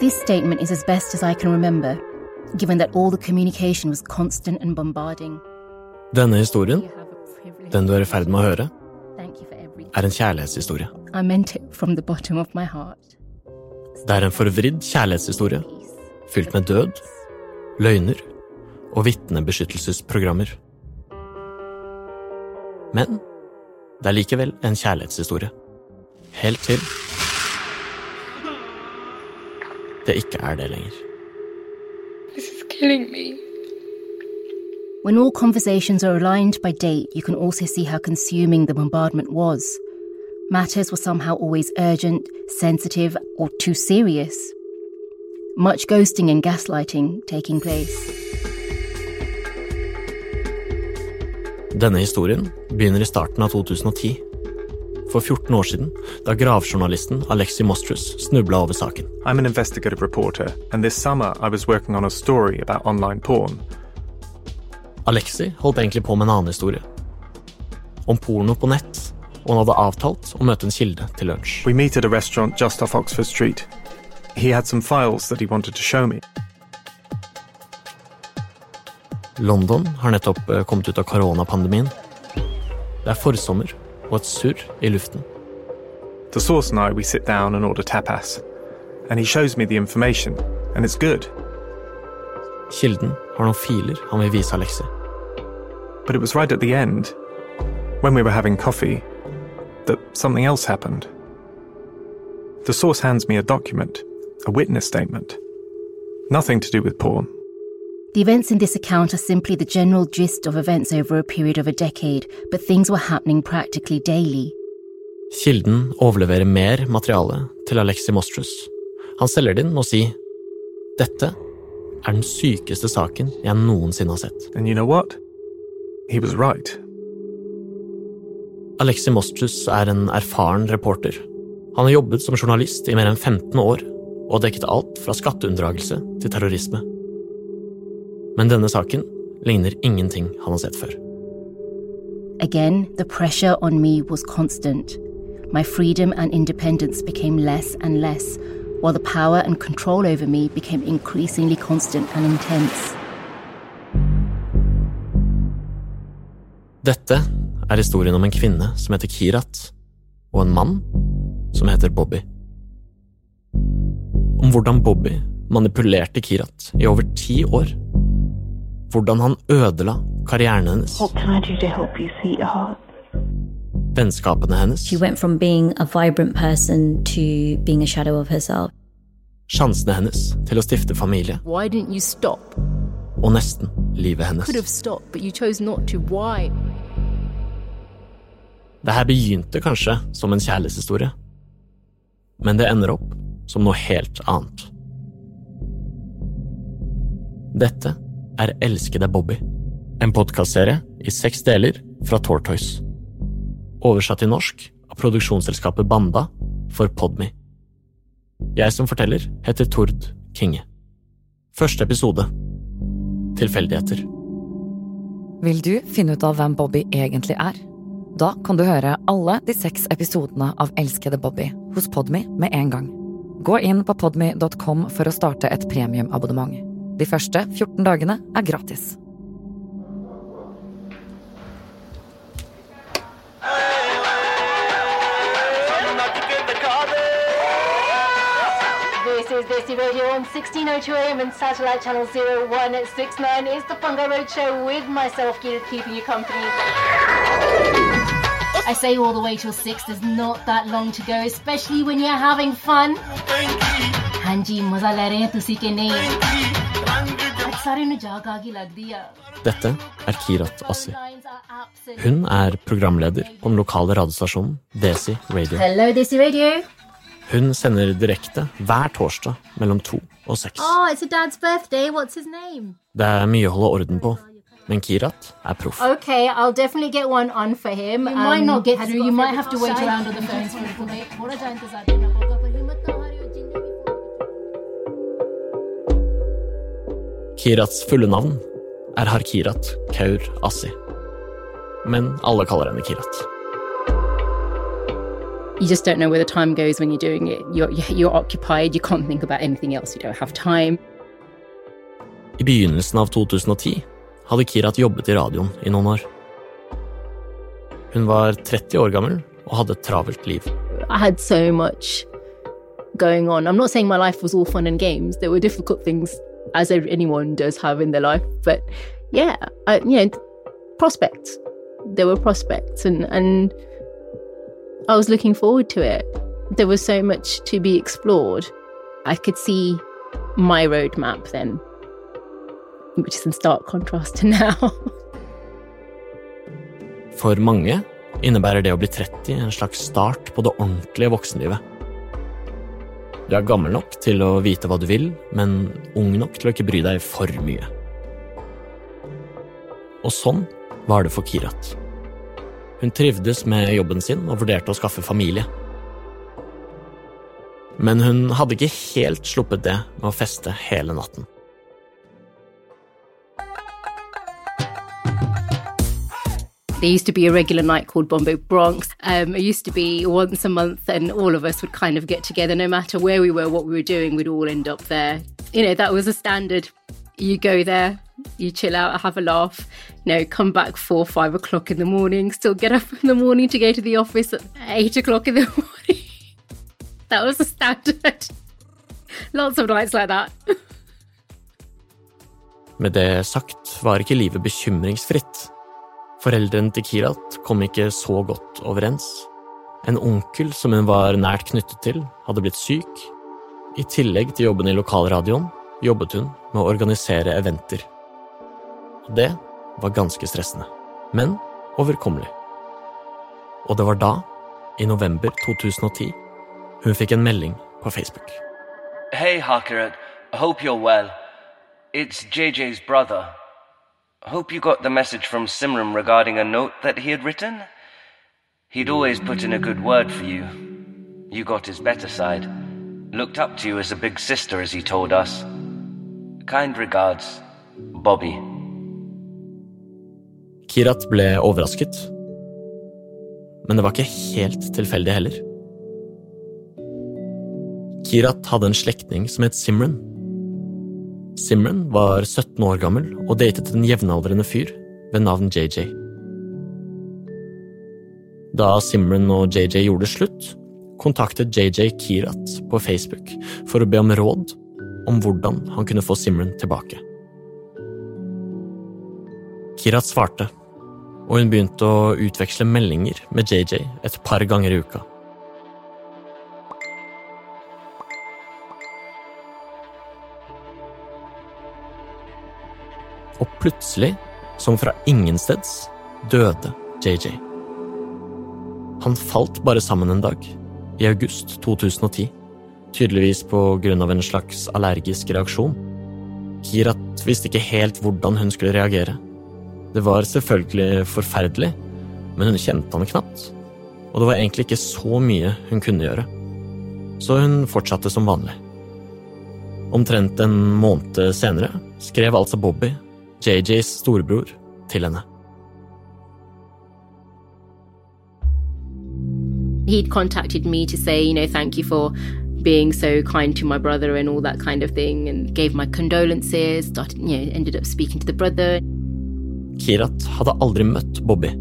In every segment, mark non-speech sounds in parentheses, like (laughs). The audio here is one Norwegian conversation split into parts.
This statement is as best as I can remember, given that all the communication was constant and bombarding. Denne historien, den du er i ferd med å høre, er en kjærlighetshistorie. I meant it from the bottom of my heart. Det er en forvridd kjærlighetshistorie, fylt med død, løgner og vitnebeskyttelsesprogrammer. Men det er likevel en kjærlighetshistorie. Helt til det ikke er det lenger. This is killing me. When all conversations are aligned by date, you can also see how consuming the bombardment was. Matters were somehow always urgent, sensitive, or too serious. Much ghosting and gaslighting taking place. Denne historien begynner i starten av 2010. For 14 år siden, da gravjournalisten Alexi Mostrus snubla over saken. I'm an investigative reporter, and this summer I was working on a story about online porn. Alexi holdt egentlig på med en annen historie. Om porno på nett, og han hadde avtalt å møte en kilde til lunsj. We meet at a restaurant just off Oxford Street. He had some files that he wanted to show me. London har nettopp eh, kommet ut av koronapandemien. Det er forsommer og et surr i luften. The source and I, we sit down and order tapas. And he shows me the information, and it's good. Kilden har noen filer han vil vise Alexi. But it was right at the end, when we were having coffee, that something else happened. The source hands me a document, a witness statement. Nothing to do with porn. The events in this account are simply the general gist of events over a period of a decade, but things were happening practically daily. Kilden overleverer mer materiale til Alexi Mostrus. Han selger det inn og sier dette er den sykeste saken jeg noensinne har sett. And you know what? He was right. Alexi Mostrus er en erfaren reporter. Han har jobbet som journalist i mer enn 15 år og dekket alt fra skatteunndragelse til terrorisme. Men denne saken ligner ingenting han har sett før. Again, the pressure on me was constant. My freedom and independence became less and less, while the power and control over me became increasingly constant and intense. Dette er historien om en kvinne som heter Kirat, og en mann som heter Bobby. Om hvordan Bobby manipulerte Kirat i over ti år. Hvordan han ødela karrieren hennes, vennskapene hennes, sjansene hennes til å stifte familie, og nesten livet hennes. Det her begynte kanskje som en kjærlighetshistorie, men det ender opp som noe helt annet. Dette er Elskede Bobby, en podkastserie i seks deler fra Tortoise. Oversatt til norsk av produksjonsselskapet Banda for Podme. Jeg som forteller, heter Tord Kinge. Første episode Tilfeldigheter. Vil du finne ut av hvem Bobby egentlig er? Da kan du høre alle de seks episodene av Elskede Bobby hos Podme med en gang. Gå inn på podme.com for å starte et premiumabonnement. De første 14 dagene er gratis. This is Desi Radio on 1602 AM and satellite channel 0169. It's the Fungo Road Show with myself, Kira, keeping you company. I say all the way till 6, there's not that long to go, especially when you're having fun. Hanji, maza le rahe hain tusi ke nahi? आज Dette er Kirat Assi. Hun er programleder på den lokale radiostasjonen Desi Radio. Hello, Desi Radio. Hun sender direkte hver torsdag mellom to og seks. Oh, det er mye å holde orden på, men Kirat er proff. Okay, I'll definitely get one on for him. You um, might not um, get through. You might have to wait around on the phone. Kirats fulle navn er Harkirat Kaur Assi. Men alle kaller henne Kirat. you just don't know where the time goes when you're doing it. You're, you're occupied, you can't think about anything else, you don't have time. I begynnelsen av 2010 hadde Kirat jobbet i radioen i noen år. Hun var 30 år gammel og hadde et travelt liv. I had so much going on. I'm not saying my life was all fun and games. There were difficult things, as anyone does have in their life. But yeah, I, you know, prospects. There were prospects, and and I was looking forward to it. There was so much to be explored. I could see my roadmap then, which is in stark contrast to (laughs) now. For mange innebærer det å bli 30 en slags start på det ordentlige voksenlivet. Du er gammel nok til å vite hva du vil, men ung nok til å ikke bry deg for mye. Og sånn var det for Kirat. Hun trivdes med jobben sin og vurderte å skaffe familie. Men hun hadde ikke helt sluppet det med å feste hele natten. There used to be a regular night called Bombo Bronx. Um, it used to be once a month, and all of us would kind of get together, no matter where we were, what we were doing, we'd all end up there. You know, that was a standard. You go there, you chill out, have a laugh, you know, come back four, five o'clock in the morning, still get up (laughs) in the morning to go to the office at eight o'clock in the (laughs) morning. that was the standard. Lots of nights like that. Med det sagt var ikke livet bekymringsfritt. Foreldrene til Kirat kom ikke så godt overens. En onkel som hun var nært knyttet til, hadde blitt syk. I tillegg til jobben i lokalradioen jobbet hun med å organisere eventer. Det var ganske stressende, men overkommelig. Og det var da, i november 2010, hun fikk en melding på Facebook. Hey, Harkerat. I hope you're well. It's JJ's brother. Hope you got the message from Simram regarding a note that he had written. He'd always put in a good word for you. You got his better side. Looked up to you as a big sister, as he told us. Kind regards, Bobby. Kirat ble overrasket. Men det var ikke helt tilfeldig heller. Kirat hadde en slektning som het Simran. Simran var 17 år gammel og datet en jevnaldrende fyr ved navn JJ. Da Simran og JJ gjorde slutt, kontaktet JJ Kirat på Facebook for å be om råd om hvordan han kunne få Simran tilbake. Kirat svarte, og hun begynte å utveksle meldinger med JJ et par ganger i uka. Og plutselig, som fra ingensteds, døde JJ. Han falt bare sammen en dag, i august 2010, tydeligvis på grunn av en slags allergisk reaksjon. Kirat visste ikke helt hvordan hun skulle reagere. Det var selvfølgelig forferdelig, men hun kjente han knapt, og det var egentlig ikke så mye hun kunne gjøre. Så hun fortsatte som vanlig. Omtrent en måned senere skrev altså Bobby JJs storebror til henne. He'd contacted me to say, you know, thank you for being so kind to my brother and all that kind of thing, and gave my condolences. Started, you know, ended up speaking to the brother. Kirat hadde aldri møtt Bobby,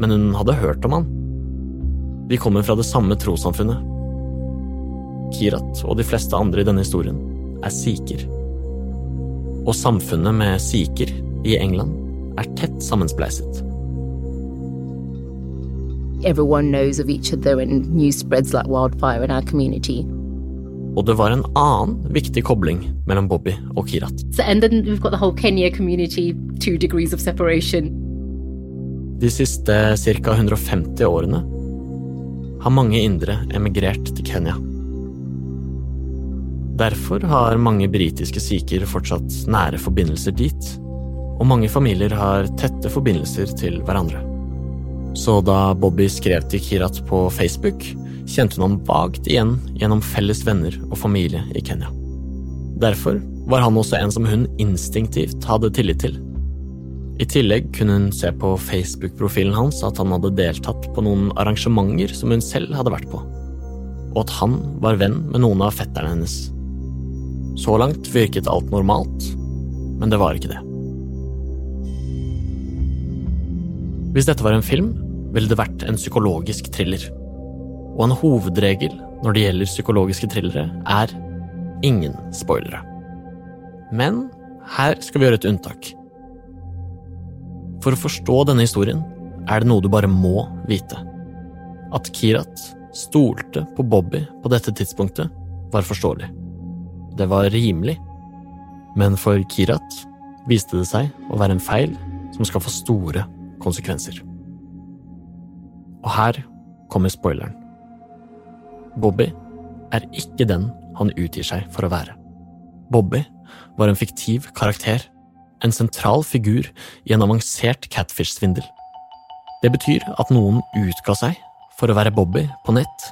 men hun hadde hørt om han. De kommer fra det samme trossamfunnet. Kirat og de fleste andre i denne historien er sikher. Og samfunnet med sikher i England er tett sammenspleiset. Everyone knows of each other, and news spreads like wildfire in our community. Og det var en annen viktig kobling mellom Bobby og Kirat. So, and then we've got the whole Kenya community, two degrees of separation. De siste ca. 150 årene har mange indere emigrert til Kenya. Derfor har mange britiske sikher fortsatt nære forbindelser dit, og mange familier har tette forbindelser til hverandre. Så da Bobby skrev til Kirat på Facebook, kjente hun ham vagt igjen gjennom felles venner og familie i Kenya. Derfor var han også en som hun instinktivt hadde tillit til. I tillegg kunne hun se på Facebook-profilen hans at han hadde deltatt på noen arrangementer som hun selv hadde vært på, og at han var venn med noen av fetterne hennes. Så langt virket alt normalt, men det var ikke det. Hvis dette var en film, ville det vært en psykologisk thriller. Og en hovedregel når det gjelder psykologiske thrillere, er ingen spoilere. Men her skal vi gjøre et unntak. For å forstå denne historien er det noe du bare må vite. At Kirat stolte på Bobby på dette tidspunktet, var forståelig. Det var rimelig. Men for Kirat viste det seg å være en feil som skal få store konsekvenser. Og her kommer spoileren. Bobby er ikke den han utgir seg for å være. Bobby var en fiktiv karakter en sentral figur i en avansert catfish-svindel. Det betyr at noen utga seg for å være Bobby på nett,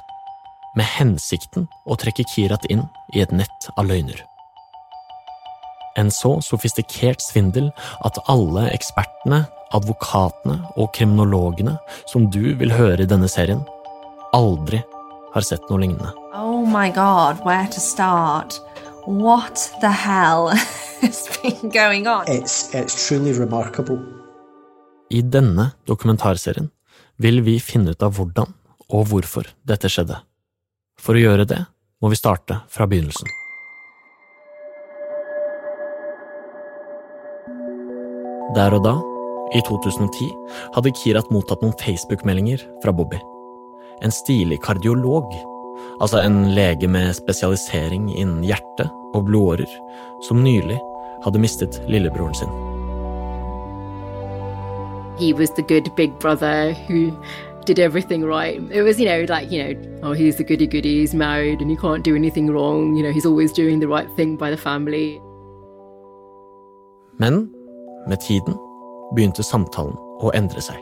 med hensikten å trekke Kirat inn i et nett av løgner. En så sofistikert svindel at alle ekspertene, advokatene og kriminologene som du vil høre i denne serien, aldri har sett noe lignende. Oh my god, where to start? What the hell (laughs) has been going on? It's, it's truly remarkable. I denne dokumentarserien vil vi finne ut av hvordan og hvorfor dette skjedde. For å gjøre det må vi starte fra begynnelsen. Der og da, i 2010, hadde Kirat mottatt noen Facebook-meldinger fra Bobby. En stilig kardiolog altså en lege med spesialisering innen hjerte og blodårer, som nylig hadde mistet lillebroren sin. He was the good big brother did everything right. It was, you know, like, you know, oh, he's the goody goody, he's married and he can't do anything wrong. You know, he's always doing the right thing by the family. Men med tiden begynte samtalen å endre seg.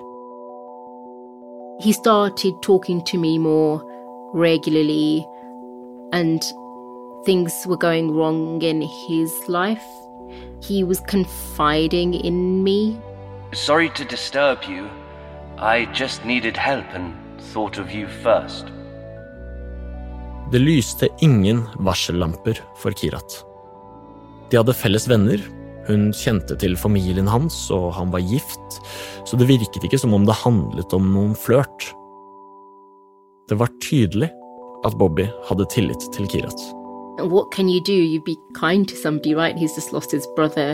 He started talking to me more regularly and things were going wrong in his life. He was confiding in me. Sorry to disturb you. I just needed help and thought of you first. Det lyste ingen varsellamper for Kirat. De hadde felles venner, hun kjente til familien hans, og han var gift, så det virket ikke som om det handlet om noen flørt. Det var tydelig at Bobby hadde tillit til Kirat. What can you do? You be kind to somebody, right? He's just lost his brother.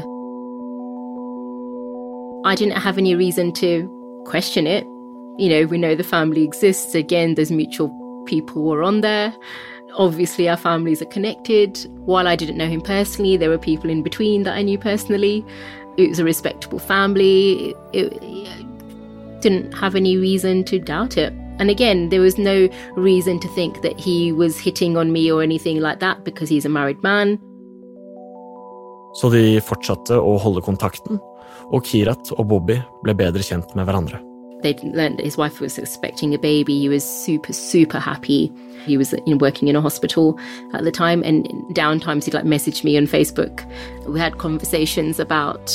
I didn't have any reason to question it. You know, we know the family exists. Again, there's mutual people who are on there. Obviously, our families are connected. While I didn't know him personally, there were people in between that I knew personally. It was a respectable family. It, it didn't have any reason to doubt it. And again, there was no reason to think that he was hitting on me or anything like that because he's a married man. Så de fortsatte å holde kontakten, og Kirat og Bobby ble bedre kjent med hverandre. They'd learned that his wife was expecting a baby. He was super, super happy. He was you know, working in a hospital at the time, and downtimes he'd like message me on Facebook. We had conversations about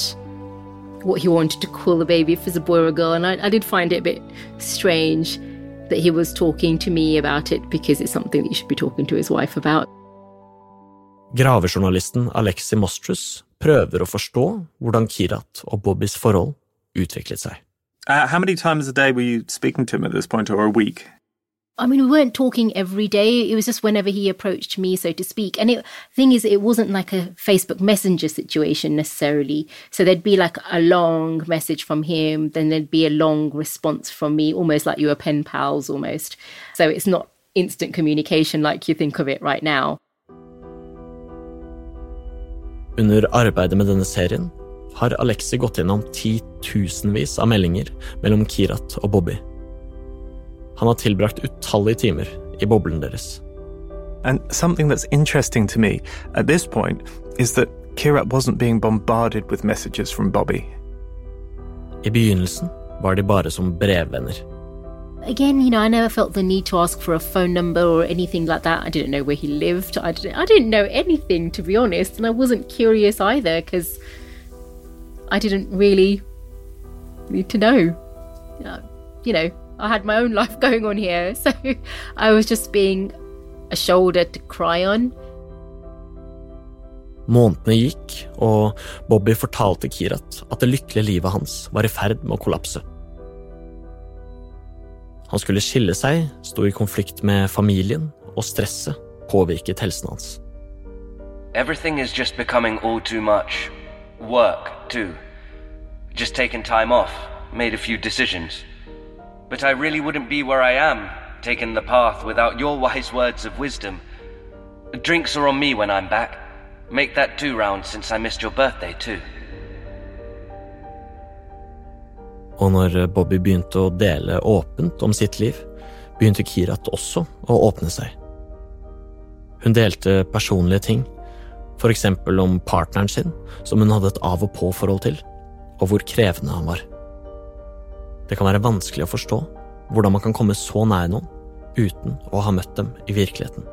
what he wanted to call the baby, if it was a boy or a girl, and I, I did find it a bit strange that he was talking to me about it because it's something that you should be talking to his wife about. Gravejournalisten Alexi Mostrus prøver å forstå hvordan Kirat og Bobbys forhold utviklet seg. Uh, how many times a day were you speaking to him at this point, or a week? I mean, we weren't talking every day. It was just whenever he approached me, so to speak. And the thing is, it wasn't like a Facebook Messenger situation necessarily. So there'd be like a long message from him, then there'd be a long response from me, almost like you were pen pals almost. So it's not instant communication like you think of it right now. Under arbeidet med denne serien har Alexi gått gjennom titusenvis av meldinger mellom Kirat og Bobby. Han har tilbrakt utallige timer i boblen deres. And something that's interesting to me at this point is that Kirat wasn't being bombarded with messages from Bobby. I begynnelsen var de bare som brevvenner. Again, you know, I never felt the need to ask for a phone number or anything like that. I didn't know where he lived. I didn't, I didn't know anything, to be honest. And I wasn't curious either because I didn't really need to know. Uh, you know, I had my own (laughs) life going on here, so I was just being a shoulder to cry on. Månedene gikk, og Bobby fortalte Kirat at det lykkelige livet hans var i ferd med å kollapse. Han skulle skille seg, sto i konflikt med familien, og stresset påvirket helsen hans. Everything is just becoming all too much. Work, too. Just taken time off, made a few decisions. But I really wouldn't be where I am, taking the path without your wise words of wisdom. Drinks are on me when I'm back. Make that two rounds since I missed your birthday, too. Og når Bobby begynte å dele åpent om sitt liv, begynte Kirat også å åpne seg. Hun delte personlige ting, for eksempel om partneren sin, som hun hadde et av og på-forhold til, og hvor krevende han var. Det kan være vanskelig å forstå hvordan man kan komme så nær noen uten å ha møtt dem i virkeligheten.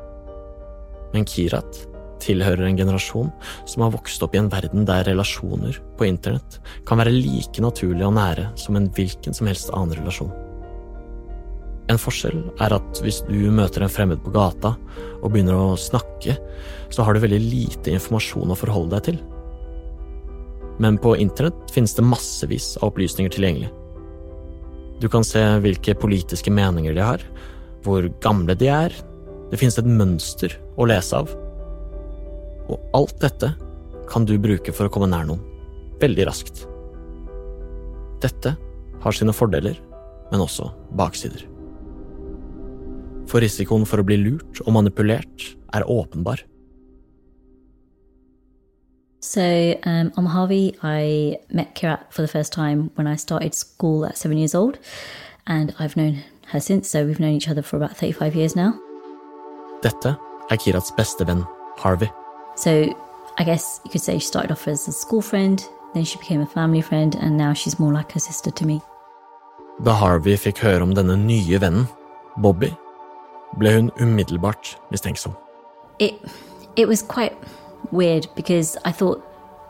Men Kirat tilhører en generasjon som har vokst opp i en verden der relasjoner på internett kan være like naturlige og nære som en hvilken som helst annen relasjon. En forskjell er at hvis du møter en fremmed på gata og begynner å snakke, så har du veldig lite informasjon å forholde deg til. Men på internett finnes det massevis av opplysninger tilgjengelig. Du kan se hvilke politiske meninger de har, hvor gamle de er, det finnes et mønster å lese av. Og alt dette kan du bruke for å komme nær noen, veldig raskt. Dette har sine fordeler, men også baksider. For risikoen for å bli lurt og manipulert er åpenbar. So um, I'm Harvey. I met Kirat for the first time when I started school at seven years old, and I've known her since. So we've known each other for about 35 years now. Dette er Kirats beste venn, Harvey. So I guess you could say she started off as a school friend, then she became a family friend, and now she's more like a sister to me. Da Harvey fikk høre om denne nye vennen, Bobby, ble hun umiddelbart mistenksom. It it was quite weird because I thought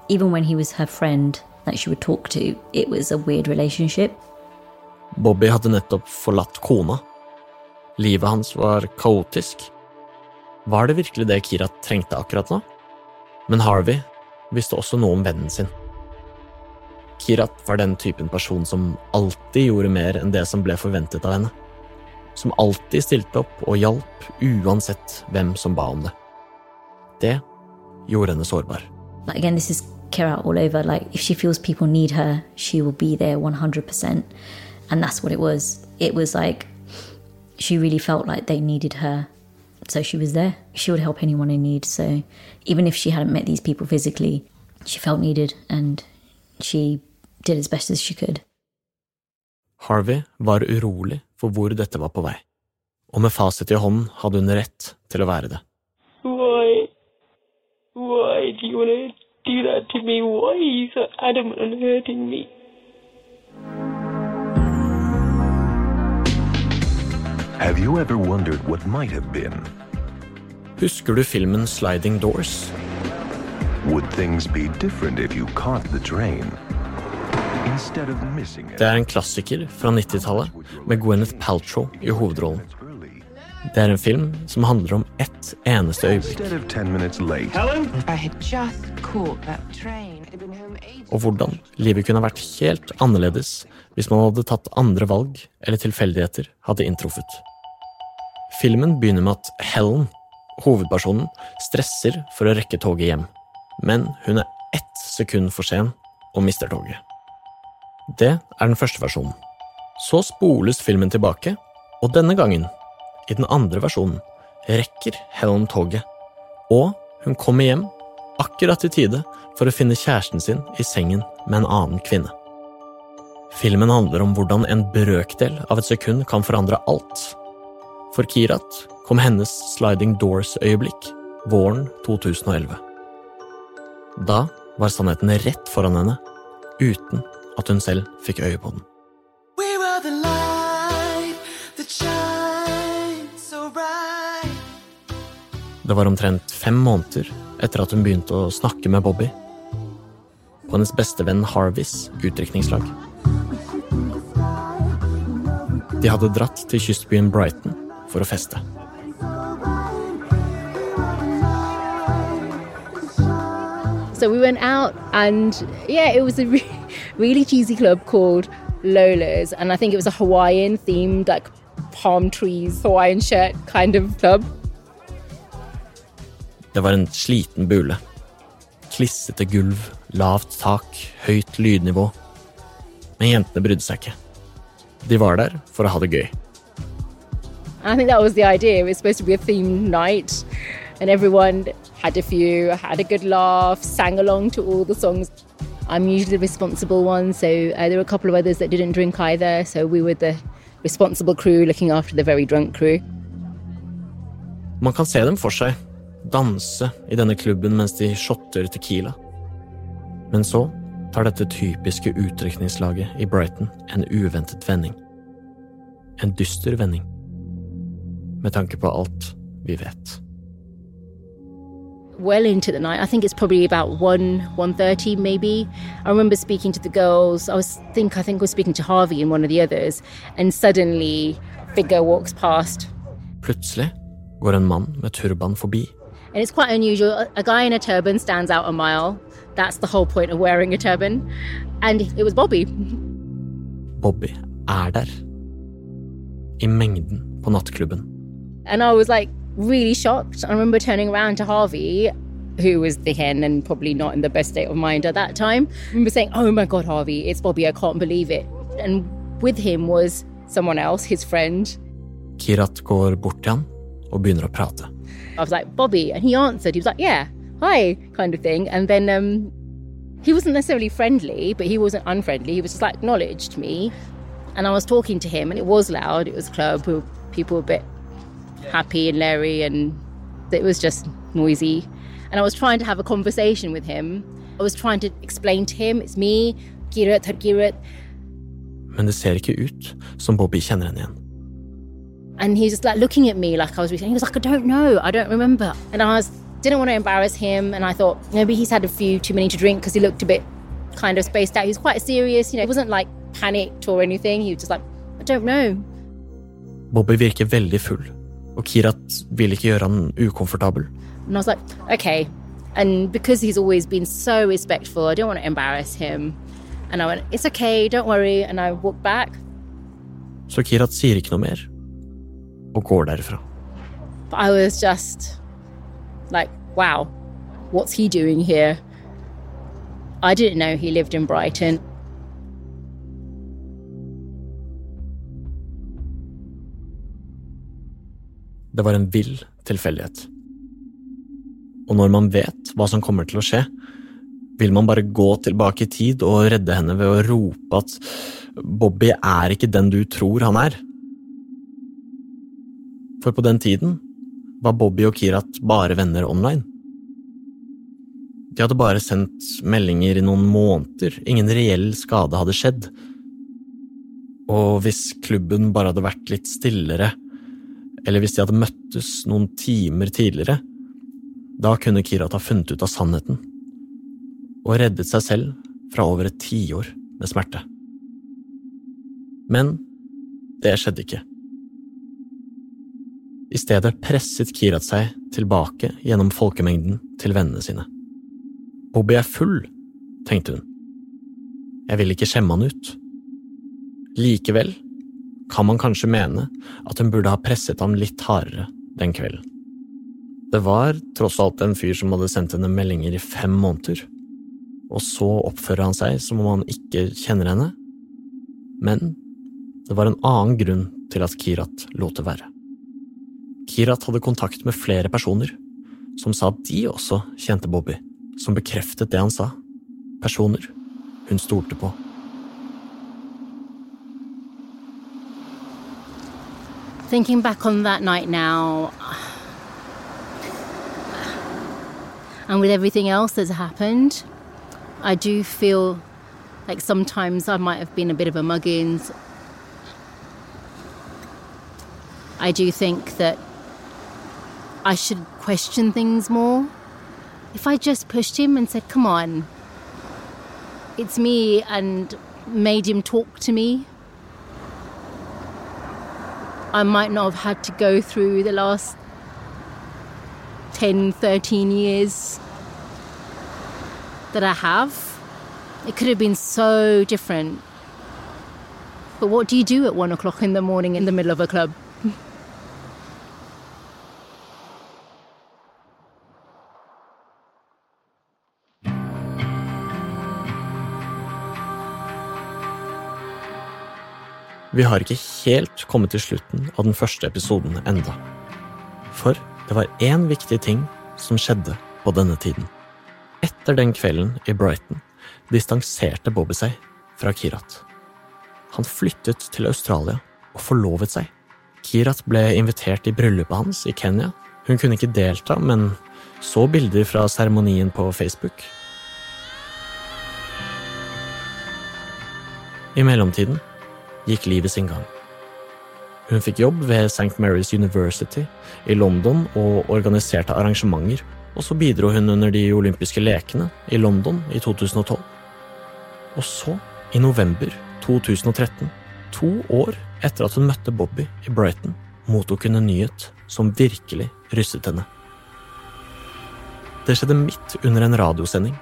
even when he was her friend that she would talk to, it was a weird relationship. Bobby hadde nettopp forlatt kona. Livet hans var kaotisk. Var det virkelig det Kira trengte akkurat nå? Men Harvey visste også noe om vennen sin. Kirat var den typen person som alltid gjorde mer enn det som ble forventet av henne. Som alltid stilte opp og hjalp uansett hvem som ba om det. Det gjorde henne sårbar. Again, this is Kira all over. Like if she feels people need her, she will be there 100%. And that's what it was. It was like she really felt like they needed her. So she was there. She would help anyone in need. So even if she hadn't met these people physically, she felt needed and she did as best as she could. Harvey var urolig for hvor dette var på vei, og med fasit i hånden hadde hun rett til å være det. Why? Why do you want to do that to me? Why are you so adamant on hurting me? Have you ever wondered what might have been? Husker du filmen Sliding Doors? Would things be different if you caught the train? Instead of missing it. Det er en klassiker fra 90-tallet med Gwyneth Paltrow i hovedrollen. Det er en film som handler om ett eneste øyeblikk, Instead of 10 minutes late. Helen? I had just caught that train. I'd been home ages. og hvordan livet kunne vært helt annerledes hvis man hadde tatt andre valg eller tilfeldigheter hadde inntruffet. Filmen begynner med at Helen, hovedpersonen, stresser for å rekke toget hjem, men hun er ett sekund for sen og mister toget. Det er den første versjonen. Så spoles filmen tilbake, og denne gangen, i den andre versjonen, rekker Helen toget, og hun kommer hjem akkurat i tide for å finne kjæresten sin i sengen med en annen kvinne. Filmen handler om hvordan en brøkdel av et sekund kan forandre alt. For Kirat kom hennes Sliding Doors-øyeblikk våren 2011. Da var sannheten rett foran henne, uten at hun selv fikk øye på den. Det var omtrent fem måneder etter at hun begynte å snakke med Bobby. På hennes bestevenn Harveys utdrikningslag. De hadde dratt til kystbyen Brighton for å feste. So we went out, and yeah, it was a re- (laughs) really cheesy club called Lola's, and I think it was a Hawaiian themed, like palm trees, Hawaiian shirt kind of club. Det var en sliten bule. Klissete gulv, lavt tak, høyt lydnivå. Men jentene brydde seg ikke. De var der for å ha det gøy. I think that was the idea. It was supposed to be a themed night, and everyone had a few, had a good laugh, sang along to all the songs. I'm usually the responsible one, so uh, there were a couple of others that didn't drink either, so we were the responsible crew looking after the very drunk crew. Man kan se dem for seg, danse i denne klubben mens de shotter Tequila. Men så tar dette typiske utdrikningslaget i Brighton en uventet vending. En dyster vending. Med tanke på alt vi vet. Well into the night. I think it's probably about one one thirty, maybe. I remember speaking to the girls. I was think I think I was speaking to Harvey and one of the others, and suddenly figure walks past. Plutselig går en mann med turban forbi. And it's quite unusual. A- A guy in a turban stands out a mile. That's the whole point of wearing a turban. And it was Bobby. Bobby er der. I mengden på nattklubben. And I was like really shocked. I remember turning around to Harvey, who was the hen and probably not in the best state of mind at that time. I remember saying, Oh my God, Harvey, it's Bobby, I can't believe it. And with him was someone else, his friend. Kirat går bort og begynner å. I was like, Bobby. And he answered. He was like, Yeah, hi, kind of thing. And then um, he wasn't necessarily friendly, but he wasn't unfriendly. He was just like acknowledged me. And I was talking to him, and it was loud. It was a club. People were a bit happy and leery, and it was just noisy. And I was trying to have a conversation with him. I was trying to explain to him, it's me, Kirat, Kirat. Men det ser ikke ut som Bobby kjenner henne igjen. And he's just like looking at me like I was. He was like, I don't know, I don't remember. And I was didn't want to embarrass him, and I thought maybe he's had a few too many to drink because he looked a bit kind of spaced out. He was quite serious, you know. He wasn't like panicked or anything. He was just like, I don't know. Bobby virker veldig full, og Kirat vil ikke gjøre han ukomfortabel. And I was like, okay. And because he's always been so respectful, I don't want to embarrass him. And I went, it's okay, don't worry. And I walked back. Så Kirat sier ikke noe mer, og går derfra. But I was just like, wow, what's he doing here? I didn't know he lived in Brighton. Det var en vill tilfeldighet. Og når man vet hva som kommer til å skje, vil man bare gå tilbake i tid og redde henne ved å rope at Bobby er ikke den du tror han er. For på den tiden var Bobby og Kirat bare venner online. De hadde bare sendt meldinger i noen måneder, ingen reell skade hadde skjedd. Og hvis klubben bare hadde vært litt stillere, eller hvis de hadde møttes noen timer tidligere, da kunne Kirat ha funnet ut av sannheten, og reddet seg selv fra over et tiår med smerte. Men det skjedde ikke. I stedet presset Kirat seg tilbake gjennom folkemengden til vennene sine. Bobby er full, tenkte hun. Jeg vil ikke skjemme han ut. Likevel kan man kanskje mene at hun burde ha presset ham litt hardere den kvelden. Det var tross alt en fyr som hadde sendt henne meldinger i fem måneder, og så oppfører han seg som om han ikke kjenner henne. Men det var en annen grunn til at Kirat lot det være. Kirat hadde kontakt med flere personer som sa at de også kjente Bobby, som bekreftet det han sa. Personer hun stolte på. Thinking back on that night now, and with everything else that's happened, I do feel like sometimes I might have been a bit of a muggins. I do think that I should question things more. If I just pushed him and said, Come on, it's me, and made him talk to me, I might not have had to go through the last 10, 13 years that I have. It could have been so different. But what do you do at one o'clock in the morning in the middle of a club? Vi har ikke helt kommet til slutten av den første episoden enda. For det var én viktig ting som skjedde på denne tiden. Etter den kvelden i Brighton distanserte Bobby seg fra Kirat. Han flyttet til Australia og forlovet seg. Kirat ble invitert i bryllupet hans i Kenya. Hun kunne ikke delta, men så bilder fra seremonien på Facebook. I mellomtiden gikk livet sin gang. Hun fikk jobb ved St. Mary's University i London og organiserte arrangementer, og så bidro hun under de olympiske lekene i London i 2012. Og så, i november 2013, to år etter at hun møtte Bobby i Brighton, mottok hun en nyhet som virkelig rystet henne. Det skjedde midt under en radiosending,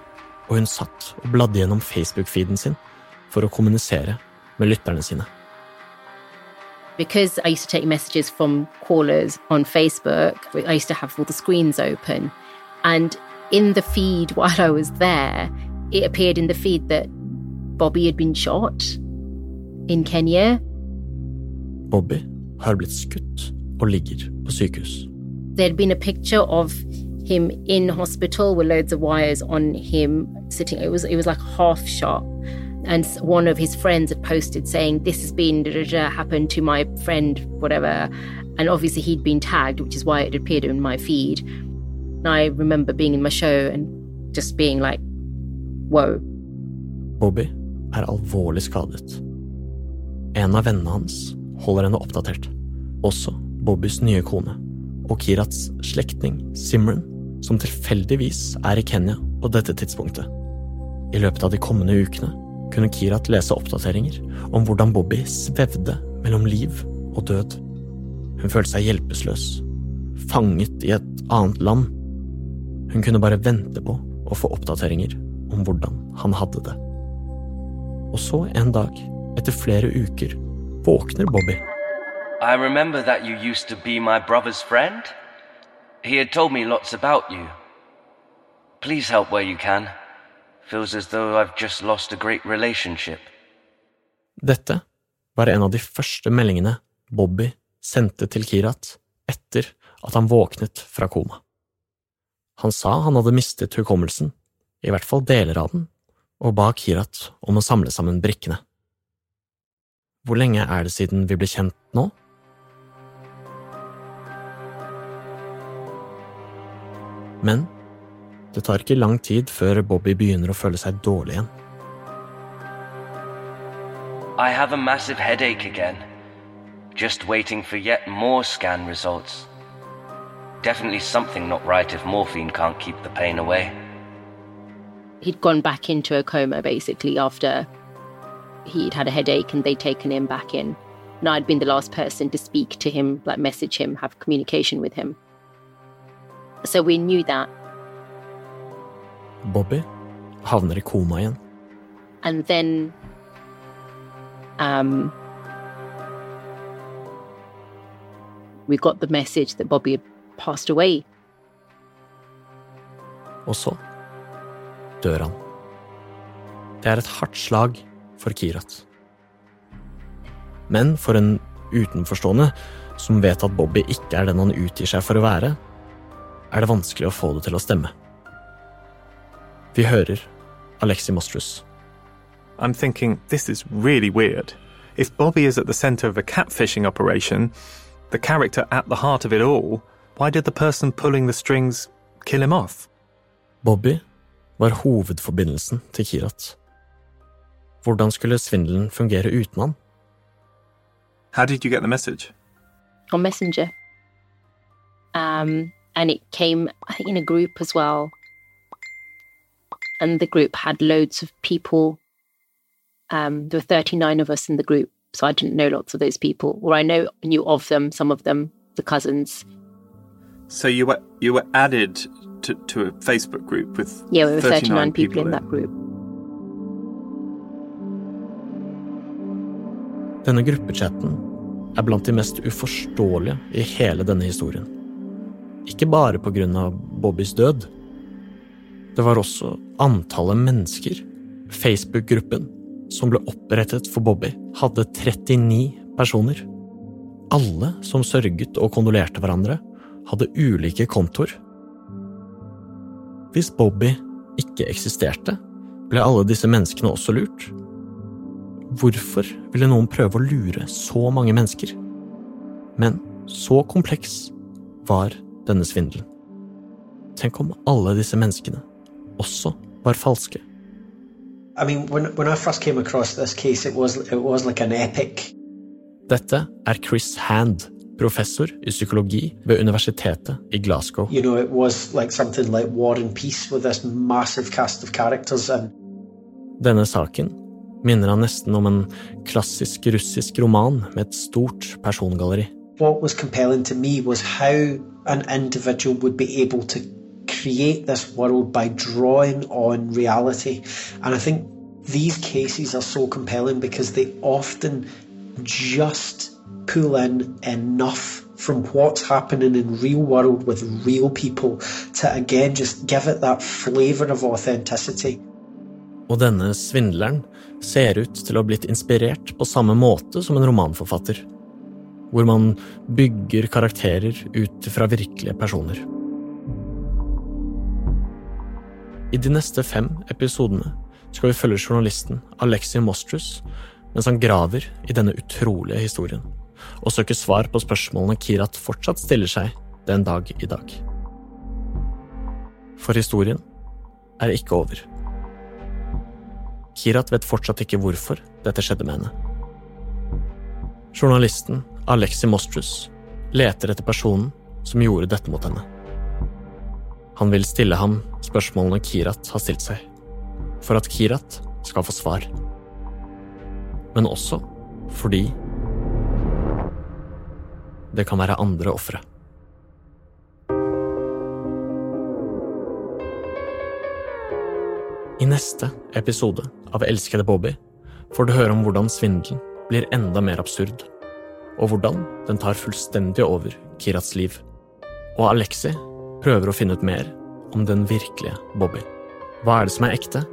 og hun satt og bladde gjennom Facebook-feeden sin for å kommunisere med lytterne sine. Because I used to take messages from callers on Facebook, I used to have all the screens open. And in the feed (laughs) while I was there, it appeared in the feed that Bobby had been shot in Kenya. Bobby har blitt skutt og ligger på sykehus. There'd been a picture of him in hospital with loads of wires on him sitting. It was it was like half shot. And one of his friends had posted saying, This has been happened to my friend, whatever. And obviously he'd been tagged, which is why it appeared in my feed. And I remember being in my show and just being like, Whoa. Bobby er alvorlig skadet. En av vennene hans holder henne oppdatert. Også Bobbys nye kone. Og Kirats slektning, Simran, som tilfeldigvis er i Kenya på dette tidspunktet. I løpet av de kommende ukene kunne Kirat lese oppdateringer om hvordan Bobby svevde mellom liv og død. Hun følte seg hjelpeløs, fanget i et annet land. Hun kunne bare vente på å få oppdateringer om hvordan han hadde det. Og så en dag, etter flere uker, våkner Bobby. I remember that you used to be my brother's friend. He had told me lots about you. Please help where you can. Feels as though I've just lost a great relationship. Dette var en av de første meldingene Bobby sendte til Kirat etter at han våknet fra koma. Han sa han hadde mistet hukommelsen, i hvert fall deler av den, og ba Kirat om å samle sammen brikkene. Hvor lenge er det siden vi ble kjent nå? Men det tar ikke lang tid før Bobby begynner å føle seg dårlig igjen. I have a massive headache again. Just waiting for yet more scan results. Definitely something not right if morphine can't keep the pain away. He'd gone back into a coma basically after he'd had a headache and they'd taken him back in. And I'd been the last person to speak to him, like message him, have communication with him. So we knew that. Bobby havner i koma igjen. And then um, we got the message that Bobby had passed away. Og så dør han. Det er et hardt slag for Kirat. Men for en utenforstående som vet at Bobby ikke er den han utgir seg for å være, er det vanskelig å få det til å stemme. Vi hører Alexi Mostrus. I'm thinking, this is really weird. If Bobby is at the center of a catfishing operation, the character at the heart of it all, why did the person pulling the strings kill him off? Bobby var hovedforbindelsen til Kirat. Hvordan skulle svindelen fungere uten han? How did you get the message? on Messenger. Um, and it came, I think, in a group as well. And the group had loads of people. Um, there were 39 of us in the group. So I didn't know lots of those people, or I know knew of them, some of them, the cousins. So you were you were added to, to a Facebook group with Yeah, we were 39 39 people, people in that group. Denne gruppechatten er blant de mest uforståelige i hele denne historien. Ikke bare på grunn av Bobbys død. Det var også antallet mennesker. Facebook-gruppen som ble opprettet for Bobby, hadde 39 personer. Alle som sørget og kondolerte hverandre, hadde ulike kontoer. Hvis Bobby ikke eksisterte, ble alle disse menneskene også lurt. Hvorfor ville noen prøve å lure så mange mennesker? Men så kompleks var denne svindelen. Tenk om alle disse menneskene også var falske. I mean, when when I first came across this case, it was it was like. Dette er Chris Hand, professor i psykologi ved universitetet i Glasgow. You know, it was like something like War and Peace with this massive cast of characters, and Denne saken minner han nesten om en klassisk russisk roman med et stort persongalleri. what was compelling to me was how an individual would be able to create this world by drawing on reality. And I think these cases are so compelling because they often just pull in enough from what's happening in real world with real people to again just give it that flavor of authenticity. Og denne svindleren ser ut til å ha blitt inspirert på samme måte som en romanforfatter, hvor man bygger karakterer ut fra virkelige personer. I de neste fem episodene skal vi følge journalisten Alexi Mostrus mens han graver i denne utrolige historien, og søker svar på spørsmålene Kirat fortsatt stiller seg den dag i dag. For historien er ikke over. Kirat vet fortsatt ikke hvorfor dette skjedde med henne. Journalisten Alexi Mostrus leter etter personen som gjorde dette mot henne. Han vil stille ham spørsmålene Kirat har stilt seg, for at Kirat skal få svar. Men også fordi det kan være andre ofre. I neste episode av Elskede Bobby får du høre om hvordan svindelen blir enda mer absurd, og hvordan den tar fullstendig over Kirats liv. Og Alexi prøver å finne ut mer om den virkelige Bobby. Hva er det som er ekte,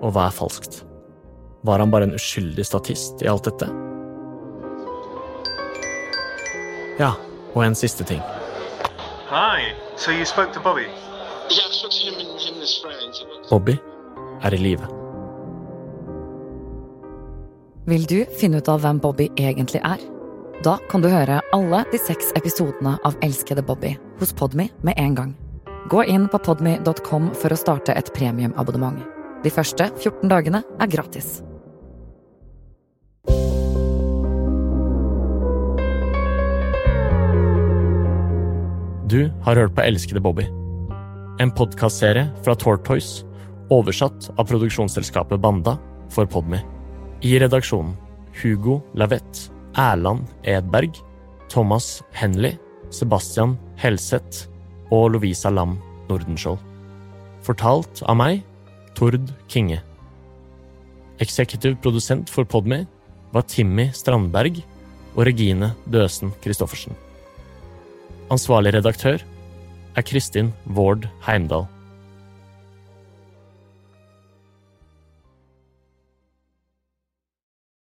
og hva er falskt? Var han bare en uskyldig statist i alt dette? Ja, og en siste ting. Hi. So you spoke to Bobby? Yeah, I spoke to him and him and his friends. Bobby er i live. Vil du finne ut av hvem Bobby egentlig er? Da kan du høre alle de seks episodene av Elskede Bobby hos Podmy med en gang. Gå inn på podmy.com for å starte et premiumabonnement. De første 14 dagene er gratis. Du har hørt på Elskede Bobby. En podkastserie fra Tortoise, oversatt av produksjonsselskapet Banda for Podmy. I redaksjonen Hugo Lavette, Erland Edberg, Thomas Henley, Sebastian Helseth og Lovisa Lam Nordenskjold. Fortalt av meg, Tord Kinge. Eksekutiv produsent for Podme var Timmy Strandberg og Regine Døsen Christoffersen. Ansvarlig redaktør er Kristin Vård Heimdal.